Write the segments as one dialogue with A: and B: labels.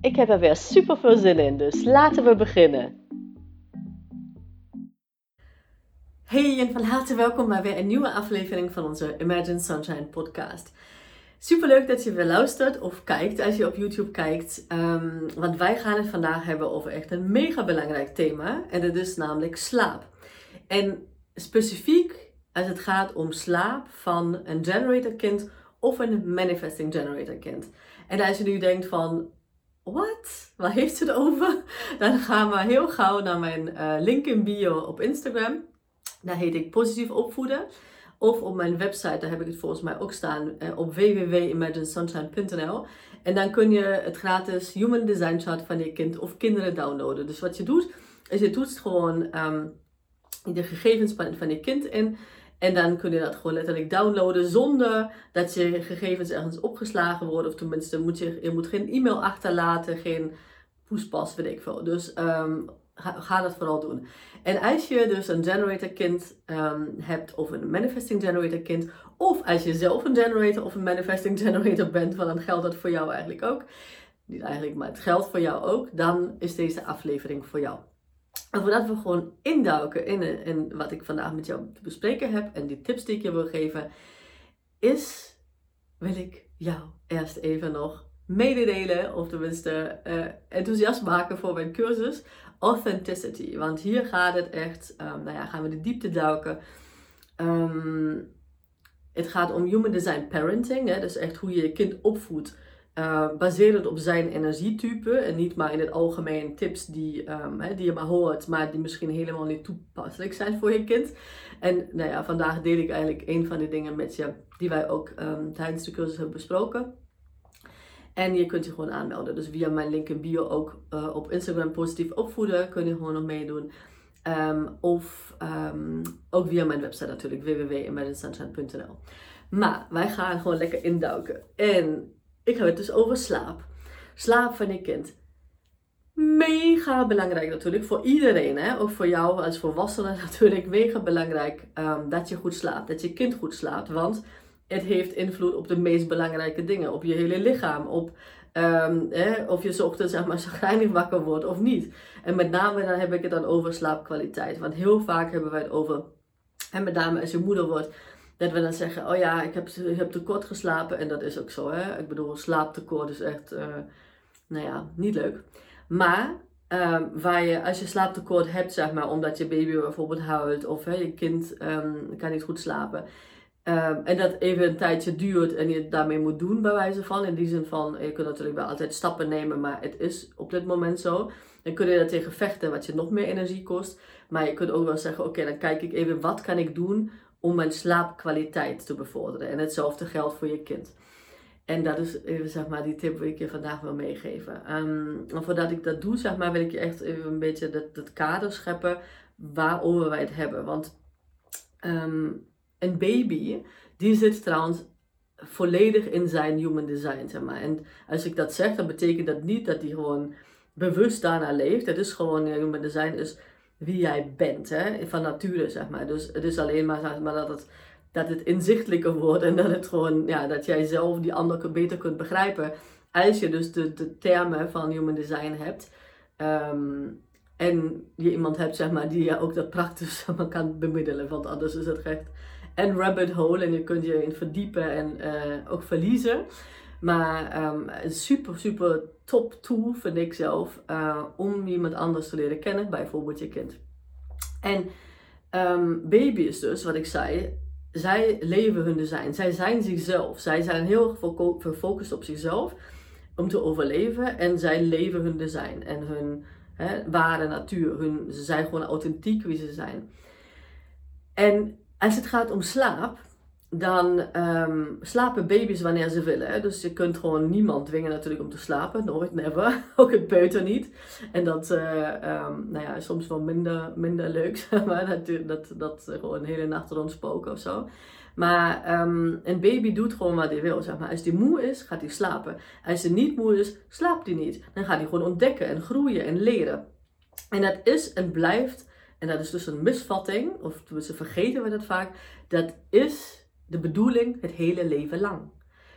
A: Ik heb er weer super veel zin in, dus laten we beginnen. Hey en van harte welkom bij weer een nieuwe aflevering van onze Imagine Sunshine podcast. Super leuk dat je weer luistert of kijkt als je op YouTube kijkt. Ehm, want wij gaan het vandaag hebben over echt een mega belangrijk thema. En dat is namelijk slaap. En specifiek als het gaat om slaap van een generator kind of een manifesting generator kind. En als je nu denkt van, wat? Waar heeft ze het over? Dan gaan we heel gauw naar mijn uh, link in bio op Instagram. Daar heet ik Positief Opvoeden. Of op mijn website, daar heb ik het volgens mij ook staan, uh, op www.imaginesunshine.nl. En dan kun je het gratis Human Design Chart van je kind of kinderen downloaden. Dus wat je doet, is je toetst gewoon um, de gegevens van, van je kind in. En dan kun je dat gewoon letterlijk downloaden zonder dat je gegevens ergens opgeslagen worden. Of tenminste, moet je, moet geen e-mail achterlaten, geen poespas, weet ik veel. Dus um, ga, dat vooral doen. En als je dus een generator kind um, hebt of een manifesting generator kind. Of als je zelf een generator of een manifesting generator bent, want dan geldt dat voor jou eigenlijk ook. Niet eigenlijk, maar het geldt voor jou ook. Dan is deze aflevering voor jou. Voordat we gewoon induiken in, wat ik vandaag met jou te bespreken heb en die tips die ik je wil geven, is, wil ik jou eerst even nog mededelen, of tenminste uh, enthousiast maken voor mijn cursus Authenticity. Want hier gaat het echt, um, nou ja, gaan we de diepte duiken. Um, het gaat om human design parenting, hè, dus echt hoe je je kind opvoedt uh, baserend op zijn energietype en niet maar in het algemeen tips die, um, die je maar hoort, maar die misschien helemaal niet toepasselijk zijn voor je kind. En nou ja, vandaag deel ik eigenlijk een van de dingen met je die wij ook um, tijdens de cursus hebben besproken. En je kunt je gewoon aanmelden. Dus via mijn link in bio ook uh, op Instagram positief opvoeden kun je gewoon nog meedoen. Um, of ook via mijn website natuurlijk, www.imaginesunshine.nl. Maar wij gaan gewoon lekker induiken. En ik heb het dus over slaap. Slaap van je kind. Mega belangrijk natuurlijk voor iedereen. Hè? Ook voor jou als volwassene natuurlijk mega belangrijk um, dat je goed slaapt. Dat je kind goed slaapt. Want het heeft invloed op de meest belangrijke dingen. Op je hele lichaam. Op um, of je ochtends zeg maar chagrijnig wakker wordt of niet. En met name dan heb ik het dan over slaapkwaliteit. Want heel vaak hebben wij het over... En met name als je moeder wordt dat we dan zeggen, oh ja, ik heb, ik heb tekort geslapen. En dat is ook zo, hè. Ik bedoel, slaaptekort is echt, uh, nou ja, niet leuk. Maar um, waar je, als je slaaptekort hebt, zeg maar, omdat je baby bijvoorbeeld huilt of hè, je kind um, kan niet goed slapen. Um, en dat even een tijdje duurt en je het daarmee moet doen, bij wijze van. In die zin van, je kunt natuurlijk wel altijd stappen nemen, maar het is op dit moment zo. Dan kun je daar tegen vechten, wat je nog meer energie kost. Maar je kunt ook wel zeggen, oké, dan kijk ik even, wat kan ik doen om mijn slaapkwaliteit te bevorderen. En hetzelfde geldt voor je kind. En dat is even zeg maar die tip die ik je vandaag wil meegeven. Um, voordat ik dat doe, zeg maar, wil ik je echt even een beetje dat, dat kader scheppen waarover wij het hebben. Want um, een baby, die zit trouwens volledig in zijn human design, zeg maar. En als ik dat zeg, dan betekent dat niet dat hij gewoon bewust daarna leeft. Het is gewoon, human design is wie jij bent, hè? van nature, zeg maar. Dus het is alleen maar, maar dat, het, dat het inzichtelijker wordt en dat het gewoon, ja, dat jij zelf die ander beter kunt begrijpen. Als je dus de, de termen van human design hebt. Um, en je iemand hebt, zeg maar, die je ook dat praktisch kan bemiddelen. Want anders is het echt een rabbit hole en je kunt je in verdiepen en uh, ook verliezen. Maar um, een super, super top tool vind ik zelf uh, om iemand anders te leren kennen, bijvoorbeeld je kind. En um, baby's dus, wat ik zei, zij leven hun design. Zij zijn zichzelf. Zij zijn heel erg gefocust op zichzelf om te overleven. En zij leven hun design en hun hè, ware natuur. Hun, ze zijn gewoon authentiek wie ze zijn. En als het gaat om slaap, dan ehm, slapen baby's wanneer ze willen. Hè? Dus je kunt gewoon niemand dwingen natuurlijk om te slapen. Nooit, never. Ook het peuter niet. En dat uh, nou ja, is soms wel minder, minder leuk. maar dat, dat, dat gewoon een hele nacht rondspoken of zo. Maar um, een baby doet gewoon wat hij wil. Zeg maar. Als hij moe is, gaat hij slapen. Als hij niet moe is, slaapt hij niet. Dan gaat hij gewoon ontdekken en groeien en leren. En dat is en blijft, en dat is dus een misvatting, of tenminste vergeten we dat vaak, dat is de bedoeling het hele leven lang.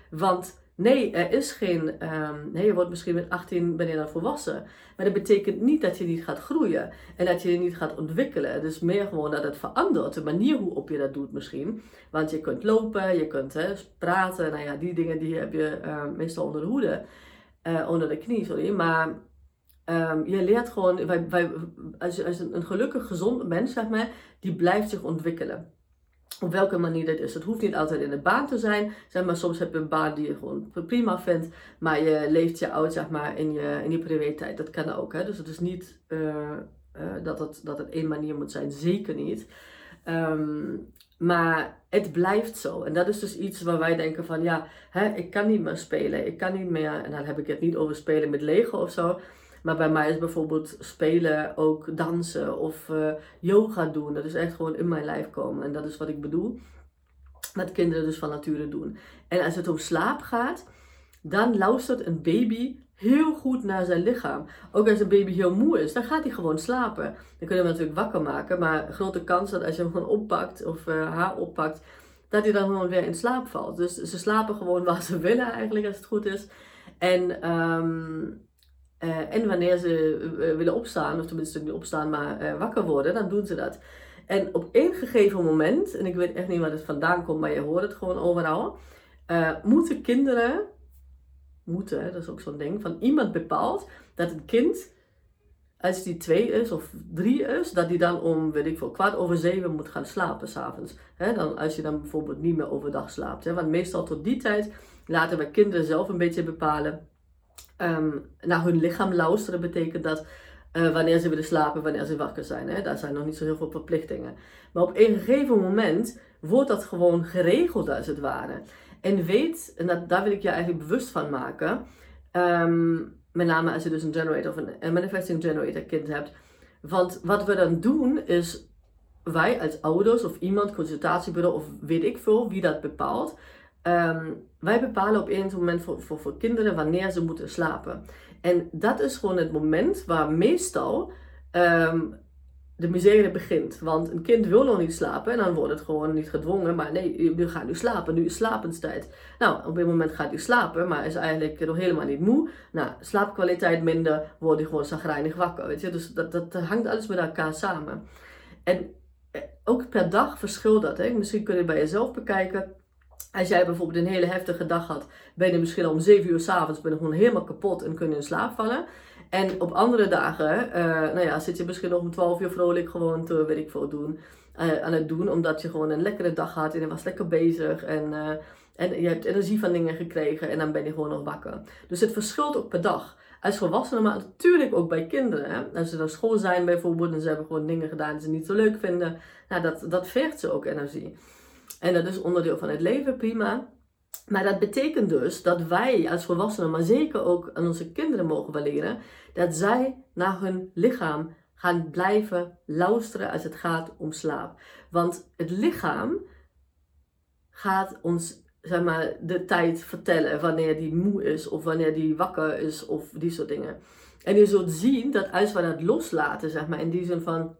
A: Want nee, er is geen. Um, nee, je wordt misschien met 18 ben je dan volwassen. Maar dat betekent niet dat je niet gaat groeien en dat je je niet gaat ontwikkelen. Dus meer gewoon dat het verandert. De manier hoe op je dat doet misschien. Want je kunt lopen, je kunt praten. Nou ja, die dingen die heb je uh, meestal onder de hoede. Uh, onder de knie, sorry. Maar um, je leert gewoon, wij, wij, als, een gelukkig, gezond mens, zeg maar, die blijft zich ontwikkelen op welke manier dat is. Het hoeft niet altijd in de baan te zijn. Zeg maar, soms heb je een baan die je gewoon prima vindt. Maar je leeft je oud zeg maar, in je, in je privé-tijd. Dat kan ook. Hè? Dus het is niet uh, uh, dat, het, dat het één manier moet zijn. Zeker niet. Um, maar het blijft zo. En dat is dus iets waar wij denken van ja, hè, ik kan niet meer spelen. Ik kan niet meer. En dan heb ik het niet over spelen met Lego of zo. Maar bij mij is bijvoorbeeld spelen ook dansen of uh, yoga doen. Dat is echt gewoon in mijn lijf komen. En dat is wat ik bedoel. Wat kinderen dus van nature doen. En als het om slaap gaat, dan luistert een baby heel goed naar zijn lichaam. Ook als een baby heel moe is, dan gaat hij gewoon slapen. Dan kunnen we hem natuurlijk wakker maken. Maar grote kans dat als je hem gewoon oppakt of uh, haar oppakt, dat hij dan gewoon weer in slaap valt. Dus ze slapen gewoon waar ze willen eigenlijk, als het goed is. En um, uh, en wanneer ze uh, willen opstaan, of tenminste niet opstaan, maar wakker worden, dan doen ze dat. En op één gegeven moment, en ik weet echt niet waar het vandaan komt, maar je hoort het gewoon overal, moeten kinderen, moeten, dat is ook zo'n ding, van iemand bepaalt dat een kind, als die twee is of drie is, dat die dan om, weet ik veel, kwart over zeven moet gaan slapen s'avonds. Dan, als je dan bijvoorbeeld niet meer overdag slaapt. Hè? Want meestal tot die tijd laten we kinderen zelf een beetje bepalen um, naar hun lichaam luisteren betekent dat uh, wanneer ze willen slapen, wanneer ze wakker zijn. Hè? Daar zijn nog niet zo heel veel verplichtingen. Maar op een gegeven moment wordt dat gewoon geregeld als het ware. En weet, en dat, daar wil ik je eigenlijk bewust van maken, um, met name als je dus een generator of een, manifesting generator kind hebt. Want wat we dan doen is, wij als ouders of iemand, consultatiebureau of weet ik veel, wie dat bepaalt, Um, wij bepalen op een moment voor, voor, voor kinderen wanneer ze moeten slapen. En dat is gewoon het moment waar meestal um, de misère begint. Want een kind wil nog niet slapen en dan wordt het gewoon niet gedwongen. Maar nee, nu gaat nu slapen, nu is slapenstijd. Nou, op een moment gaat hij slapen, maar is eigenlijk nog helemaal niet moe. Nou, slaapkwaliteit minder, wordt hij gewoon zagrijnig wakker. Weet je? Dus dat, dat hangt alles met elkaar samen. En eh, ook per dag verschilt dat. Hè? Misschien kun je bij jezelf bekijken als jij bijvoorbeeld een hele heftige dag had, ben je misschien om 7 uur s'avonds ben je gewoon helemaal kapot en kun je in slaap vallen. En op andere dagen, uh, nou ja, zit je misschien nog om 12 uur vrolijk gewoon te, weet ik veel, doen, uh, aan het doen. Omdat je gewoon een lekkere dag had en je was lekker bezig. En, uh, en je hebt energie van dingen gekregen en dan ben je gewoon nog wakker. Dus het verschilt ook per dag. Als volwassenen, maar natuurlijk ook bij kinderen. Hè? Als ze naar school zijn bijvoorbeeld en ze hebben gewoon dingen gedaan die ze niet zo leuk vinden. Nou, dat, dat vergt ze ook energie. En dat is onderdeel van het leven, prima. Maar dat betekent dus dat wij als volwassenen, maar zeker ook aan onze kinderen mogen leren, dat zij naar hun lichaam gaan blijven luisteren als het gaat om slaap. Want het lichaam gaat ons zeg maar, de tijd vertellen wanneer die moe is of wanneer die wakker is of die soort dingen. En je zult zien dat als we dat loslaten, zeg maar, in die zin van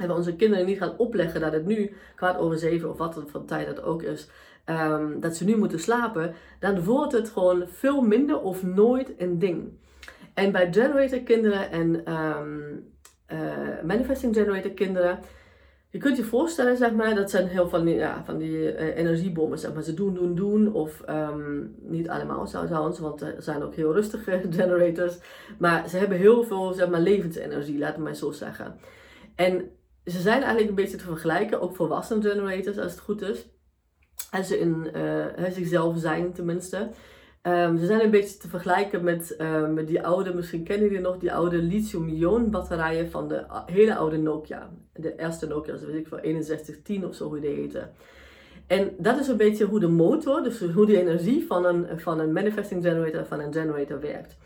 A: en we onze kinderen niet gaan opleggen dat het nu kwart over zeven of wat voor tijd dat ook is, um, dat ze nu moeten slapen, dan wordt het gewoon veel minder of nooit een ding. En bij generator kinderen en um, uh, manifesting generator kinderen, je kunt je voorstellen, zeg maar, dat zijn heel van die, ja, van die uh, energiebommen, zeg maar. Ze doen, doen, doen, of um, niet allemaal trouwens, want er zijn ook heel rustige generators. Maar ze hebben heel veel, zeg maar, levensenergie, laten we maar zo zeggen. En ze zijn eigenlijk een beetje te vergelijken, ook volwassen generators als het goed is. Als ze in uh, zichzelf zijn tenminste. Um, ze zijn een beetje te vergelijken met, uh, met die oude, misschien kennen jullie nog, die oude lithium-ion batterijen van de hele oude Nokia. De eerste Nokia, weet ik wel, 6110 of zo hoe die heette. En dat is een beetje hoe de motor, dus hoe de energie van een, van een manifesting generator, van een generator werkt.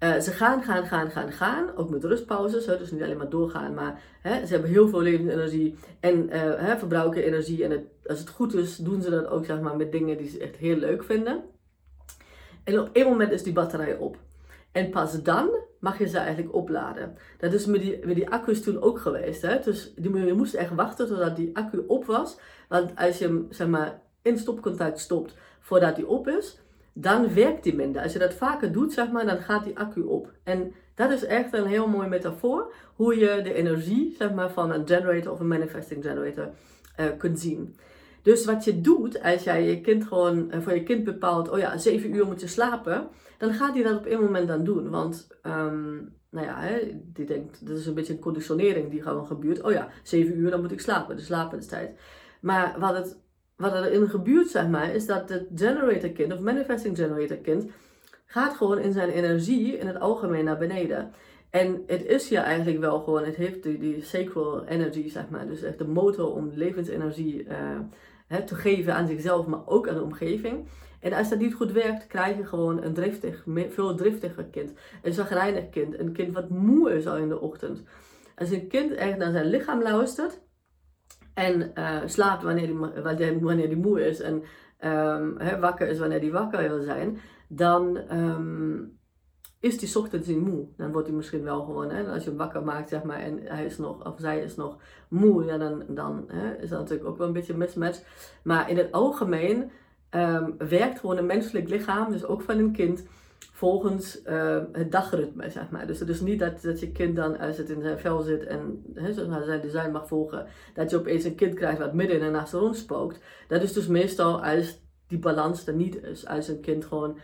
A: Uh, ze gaan, gaan, gaan, gaan, gaan. Ook met rustpauzes. Hè, dus niet alleen maar doorgaan. Maar hè, ze hebben heel veel levensenergie. En uh, hè, verbruiken energie. En het, als het goed is, doen ze dat ook zeg maar, met dingen die ze echt heel leuk vinden. En op één moment is die batterij op. En pas dan mag je ze eigenlijk opladen. Dat is met die, met die accu's toen ook geweest. Hè? Dus die, je moest echt wachten totdat die accu op was. Want als je hem zeg maar, in stopcontact stopt voordat die op is, dan werkt die minder. Als je dat vaker doet, zeg maar, dan gaat die accu op. En dat is echt een heel mooi metafoor hoe je de energie zeg maar, van een generator of een manifesting generator uh, kunt zien. Dus wat je doet, als jij je kind gewoon uh, voor je kind bepaalt, oh ja, zeven uur moet je slapen, dan gaat hij dat op één moment dan doen. Want, um, nou ja, hè, die denkt, dat is een beetje een conditionering die gewoon gebeurt. Oh ja, zeven uur, dan moet ik slapen, de slaapenstijd. Maar wat het wat er in gebeurt, zeg maar, is dat het generator kind of manifesting generator kind gaat gewoon in zijn energie in het algemeen naar beneden. En het is ja eigenlijk wel gewoon, het heeft die, die sacral energy, zeg maar, dus echt de motor om levensenergie uh, te geven aan zichzelf, maar ook aan de omgeving. En als dat niet goed werkt, krijg je gewoon een driftig, veel driftiger kind. Een zagrijnig kind, een kind wat moe is al in de ochtend. Als een kind echt naar zijn lichaam luistert, en uh, slaapt wanneer die, wanneer die moe is en um, wakker is wanneer die wakker wil zijn, dan um, is die ochtends niet moe. Dan wordt hij misschien wel gewoon, hè, als je hem wakker maakt, zeg maar, en hij is nog, of zij is nog moe, ja, dan, dan is dat natuurlijk ook wel een beetje een mismatch. Maar in het algemeen um, werkt gewoon een menselijk lichaam, dus ook van een kind, volgens uh, het dagritme, zeg maar. Dus het is niet dat, dat je kind dan, als het in zijn vel zit en he, zijn design mag volgen, dat je opeens een kind krijgt wat midden in de nacht rondspookt. Dat is dus meestal als die balans er niet is. Als een kind gewoon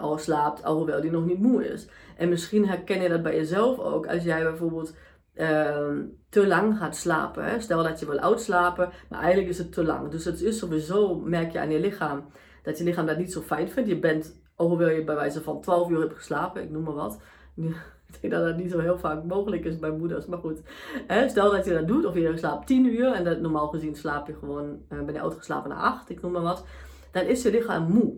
A: al slaapt, alhoewel die nog niet moe is. En misschien herken je dat bij jezelf ook, als jij bijvoorbeeld uh, te lang gaat slapen. Stel dat je wil uitslapen, maar eigenlijk is het te lang. Dus het is sowieso, merk je aan je lichaam, dat je lichaam dat niet zo fijn vindt. Je bent Hoewel je bij wijze van 12 uur hebt geslapen, ik noem maar wat. Ik denk dat dat niet zo heel vaak mogelijk is bij moeders, maar goed. stel dat je dat doet, of je slaapt 10 uur en dat, normaal gezien slaap je gewoon, uh, ben je uitgeslapen naar 8, ik noem maar wat. Dan is je lichaam moe.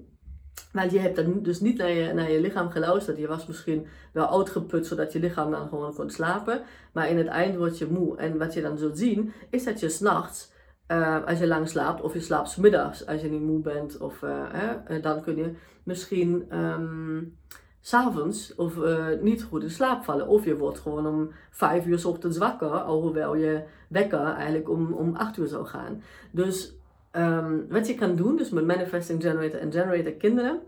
A: Want je hebt dan dus niet naar je, naar je lichaam geluisterd. Je was misschien wel uitgeput zodat je lichaam dan gewoon kon slapen. Maar in het eind word je moe. En wat je dan zult zien, is dat je s'nachts uh, als je lang slaapt, of je slaapt s middags als je niet moe bent, of, uh, hè, dan kun je misschien um, s'avonds of niet goed in slaap vallen. Of je wordt gewoon om vijf uur s ochtends wakker, alhoewel je wekker eigenlijk om, om acht uur zou gaan. Dus um, wat je kan doen, dus met Manifesting Generator en Generator kinderen,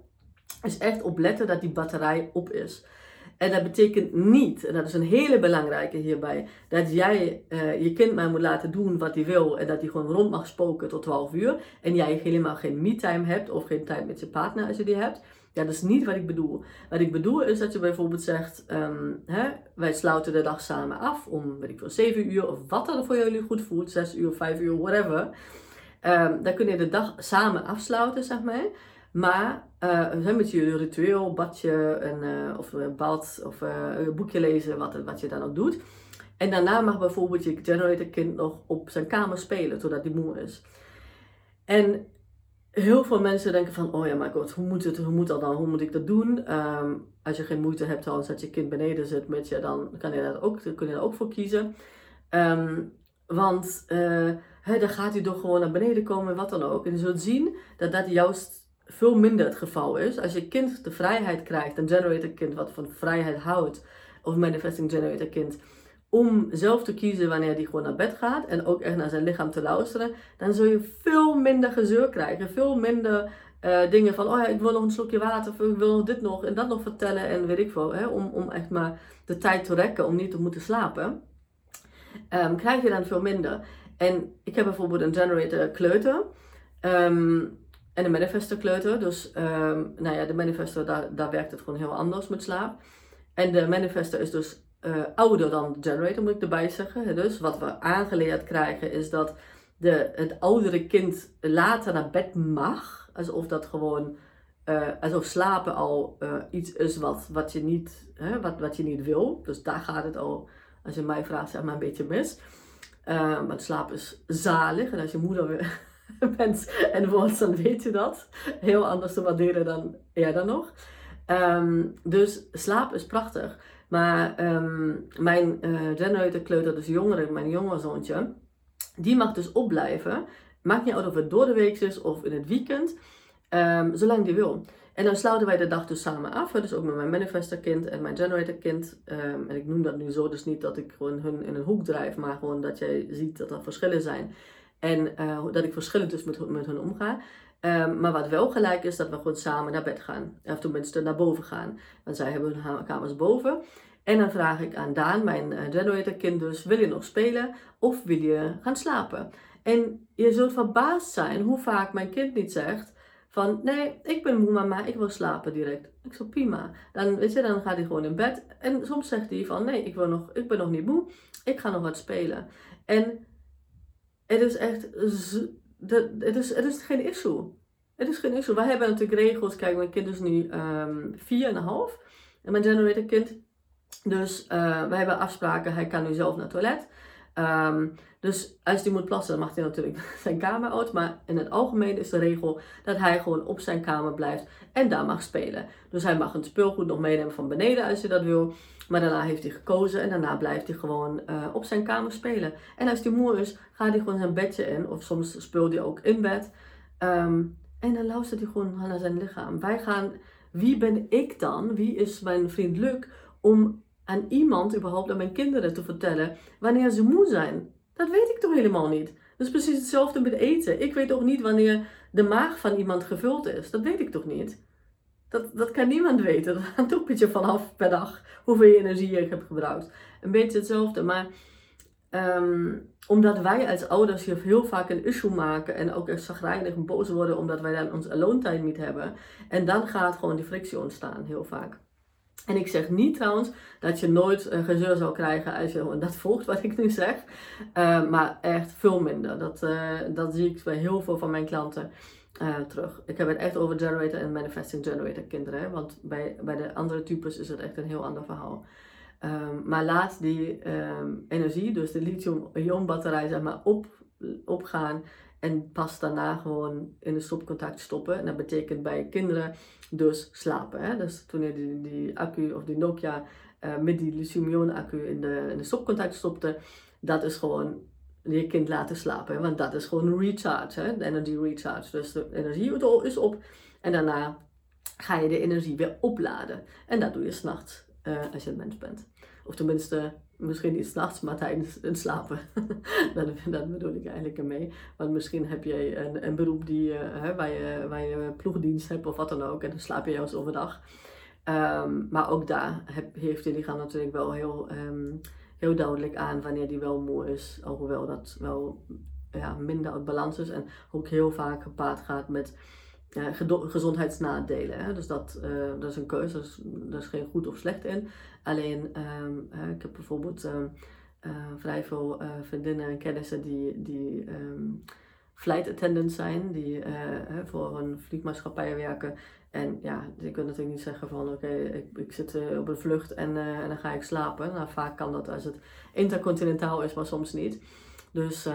A: is echt opletten dat die batterij op is. En dat betekent niet, en dat is een hele belangrijke hierbij, dat jij uh, je kind maar moet laten doen wat hij wil en dat hij gewoon rond mag spoken tot 12 uur. En jij helemaal geen me-time hebt of geen tijd met je partner als je die hebt. Ja, dat is niet wat ik bedoel. Wat ik bedoel is dat je bijvoorbeeld zegt, um, hè, wij sluiten de dag samen af om, weet ik veel, 7 uur of wat er voor jullie goed voelt, 6 uur, 5 uur, whatever. Um, dan kun je de dag samen afsluiten, zeg maar. Maar uh, met je ritueel, badje, een, uh, of een bad of uh, een boekje lezen, wat, wat je dan ook doet. En daarna mag bijvoorbeeld je generator kind nog op zijn kamer spelen totdat hij moe is. En heel veel mensen denken van, oh ja, maar god, hoe moet, het, hoe moet dat dan? Hoe moet ik dat doen? Um, als je geen moeite hebt trouwens dat je kind beneden zit met je, dan kan je daar ook, kun je daar ook voor kiezen. Um, want uh, dan gaat hij toch gewoon naar beneden komen, wat dan ook. En je zult zien dat dat juist veel minder het geval is. Als je kind de vrijheid krijgt, een generator kind wat van vrijheid houdt, of manifesting generator kind, om zelf te kiezen wanneer die gewoon naar bed gaat en ook echt naar zijn lichaam te luisteren, dan zul je veel minder gezeur krijgen. Veel minder uh, dingen van, oh ja, ik wil nog een slokje water, ik wil nog dit nog en dat nog vertellen en weet ik veel. Hè, om, om echt maar de tijd te rekken om niet te moeten slapen. Um, krijg je dan veel minder. En ik heb bijvoorbeeld een generator kleuter. Um, en de manifesto kleuter. Dus um, nou ja, de manifesto, daar, daar werkt het gewoon heel anders met slaap. En de manifesto is dus uh, ouder dan de generator, moet ik erbij zeggen. Dus wat we aangeleerd krijgen is dat de, het oudere kind later naar bed mag. Alsof dat gewoon, uh, alsof slapen al uh, iets is wat, wat, je niet, hè, wat, wat je niet wil. Dus daar gaat het al, als je mij vraagt, zeg maar een beetje mis. want slaap is zalig. En als je moeder bent en woont, dan weet je dat. Heel anders te waarderen dan eerder nog. Ehm, dus slaap is prachtig. Maar um, mijn uh, generator kleuter, dus jongere, mijn jonge zoontje, die mag dus opblijven. Maakt niet uit of het door de week is of in het weekend, um, zolang die wil. En dan sluiten wij de dag dus samen af. Dus ook met mijn manifestorkind en mijn generatorkind. Um, en ik noem dat nu zo, dus niet dat ik gewoon hun in een hoek drijf, maar gewoon dat jij ziet dat er verschillen zijn. En uh, dat ik verschillend dus met, met hun omga. Um, maar wat wel gelijk is, dat we gewoon samen naar bed gaan. Of tenminste naar boven gaan. Want zij hebben hun kamers boven. En dan vraag ik aan Daan, mijn uh, generatorkind dus, wil je nog spelen of wil je gaan slapen? En je zult verbaasd zijn hoe vaak mijn kind niet zegt van, nee, ik ben moe mama, ik wil slapen direct. Ik zo, prima. Dan, weet je, dan gaat hij gewoon in bed. En soms zegt hij van, nee, ik, wil nog, ik ben nog niet moe, ik ga nog wat spelen. En het is echt, het is, het is geen issue. Het is geen issue. Wij hebben natuurlijk regels. Kijk, mijn kind is nu um, een half. En mijn generator kind. Dus uh, we hebben afspraken. Hij kan nu zelf naar het toilet. Um, dus als hij moet plassen, dan mag hij natuurlijk zijn kamer uit. Maar in het algemeen is de regel dat hij gewoon op zijn kamer blijft en daar mag spelen. Dus hij mag het speelgoed nog meenemen van beneden als hij dat wil. Maar daarna heeft hij gekozen en daarna blijft hij gewoon uh, op zijn kamer spelen. En als hij moe is, gaat hij gewoon zijn bedje in. Of soms speelt hij ook in bed. Um, en dan luistert hij gewoon naar zijn lichaam. Wij gaan, wie ben ik dan? Wie is mijn vriend Luc om aan iemand, überhaupt aan mijn kinderen, te vertellen wanneer ze moe zijn? Dat weet ik toch helemaal niet. Dat is precies hetzelfde met eten. Ik weet ook niet wanneer de maag van iemand gevuld is. Dat weet ik toch niet. Dat, dat kan niemand weten. Dat hangt ook een beetje vanaf per dag hoeveel energie je hebt gebruikt. Een beetje hetzelfde. Maar um, omdat wij als ouders hier heel vaak een issue maken en ook echt zagrijnig en boos worden omdat wij dan ons alone time niet hebben. En dan gaat gewoon die frictie ontstaan, heel vaak. En ik zeg niet trouwens dat je nooit een gezeur zal krijgen als je dat volgt wat ik nu zeg. Uh, maar echt veel minder. Dat, uh, dat zie ik bij heel veel van mijn klanten uh, terug. Ik heb het echt over generator en manifesting generator kinderen. Want bij, bij de andere types is het echt een heel ander verhaal. Um, maar laat die um, energie, dus de lithium-ion batterij, zeg maar, op, opgaan. En pas daarna gewoon in de stopcontact stoppen. En dat betekent bij kinderen dus slapen. Hè? Dus toen je die, die accu of die Nokia uh, met die lithium-ion accu in de, in de stopcontact stopte. Dat is gewoon je kind laten slapen. Want dat is gewoon recharge, hè? de energy recharge. Dus de energie is op. En daarna ga je de energie weer opladen. En dat doe je s'nachts uh, als je een mens bent. Of tenminste, misschien niet s'nachts, maar tijdens het slapen. dat, bedoel ik eigenlijk ermee. Want misschien heb je een, een beroep die, uh, hè, waar, je, waar je ploegdienst hebt of wat dan ook. En dan slaap je juist overdag. Um, maar ook daar heeft je lichaam natuurlijk wel heel, um, heel duidelijk aan wanneer die wel moe is. Alhoewel dat wel ja, minder uit balans is. En ook heel vaak gepaard gaat met gezondheidsnadelen. Hè? Dus dat, uh, dat is een keuze, dus, daar is geen goed of slecht in. Alleen, um, ik heb bijvoorbeeld um, uh, vrij veel vriendinnen en kennissen die, die um, flight attendant zijn, die voor een vliegmaatschappij werken. En ja, je kunt natuurlijk niet zeggen van oké, ik, ik zit op een vlucht en, en dan ga ik slapen. Nou, vaak kan dat als het intercontinentaal is, maar soms niet. Dus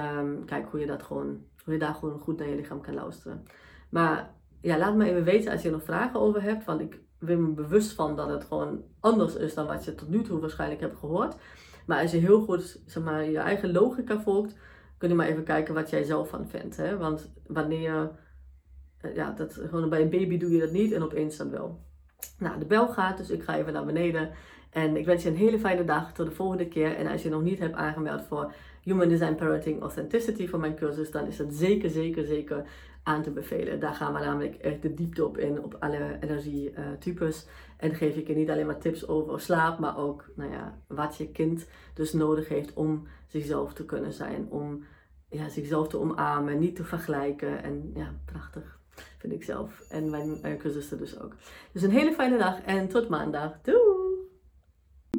A: kijk hoe je dat gewoon, hoe je daar gewoon goed naar je lichaam kan luisteren. Maar ja, laat me even weten als je er nog vragen over hebt. Want ik ben me bewust van dat het gewoon anders is dan wat je tot nu toe waarschijnlijk hebt gehoord. Maar als je heel goed zeg maar, je eigen logica volgt, kun je maar even kijken wat jij zelf van vindt. Hè? Want wanneer, eh, ja, dat, gewoon bij een baby doe je dat niet en opeens dan wel. Nou, de bel gaat, dus ik ga even naar beneden. En ik wens je een hele fijne dag. Tot de volgende keer. En als je nog niet hebt aangemeld voor Human Design Parenting Authenticity voor mijn cursus, dan is dat zeker, zeker, zeker aan te bevelen. Daar gaan we namelijk echt de diepte op in, op alle energietypes. En geef ik je niet alleen maar tips over slaap, maar ook nou ja, wat je kind dus nodig heeft om zichzelf te kunnen zijn. Om ja, zichzelf te omarmen, niet te vergelijken. En ja, prachtig vind ik zelf. En mijn uh, dus ook. Dus een hele fijne dag en tot maandag. Doei!